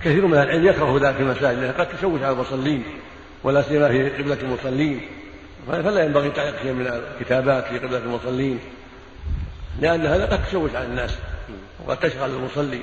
كثير من العلم يكره ذلك في المساجد لأنه قد تشوش على المصلين ولا سيما في قبلة المصلين. فلا ينبغي تعليق شيء من الكتابات في قبلة المصلين لأن هذا قد تشوش على الناس وقد تشغل المصلي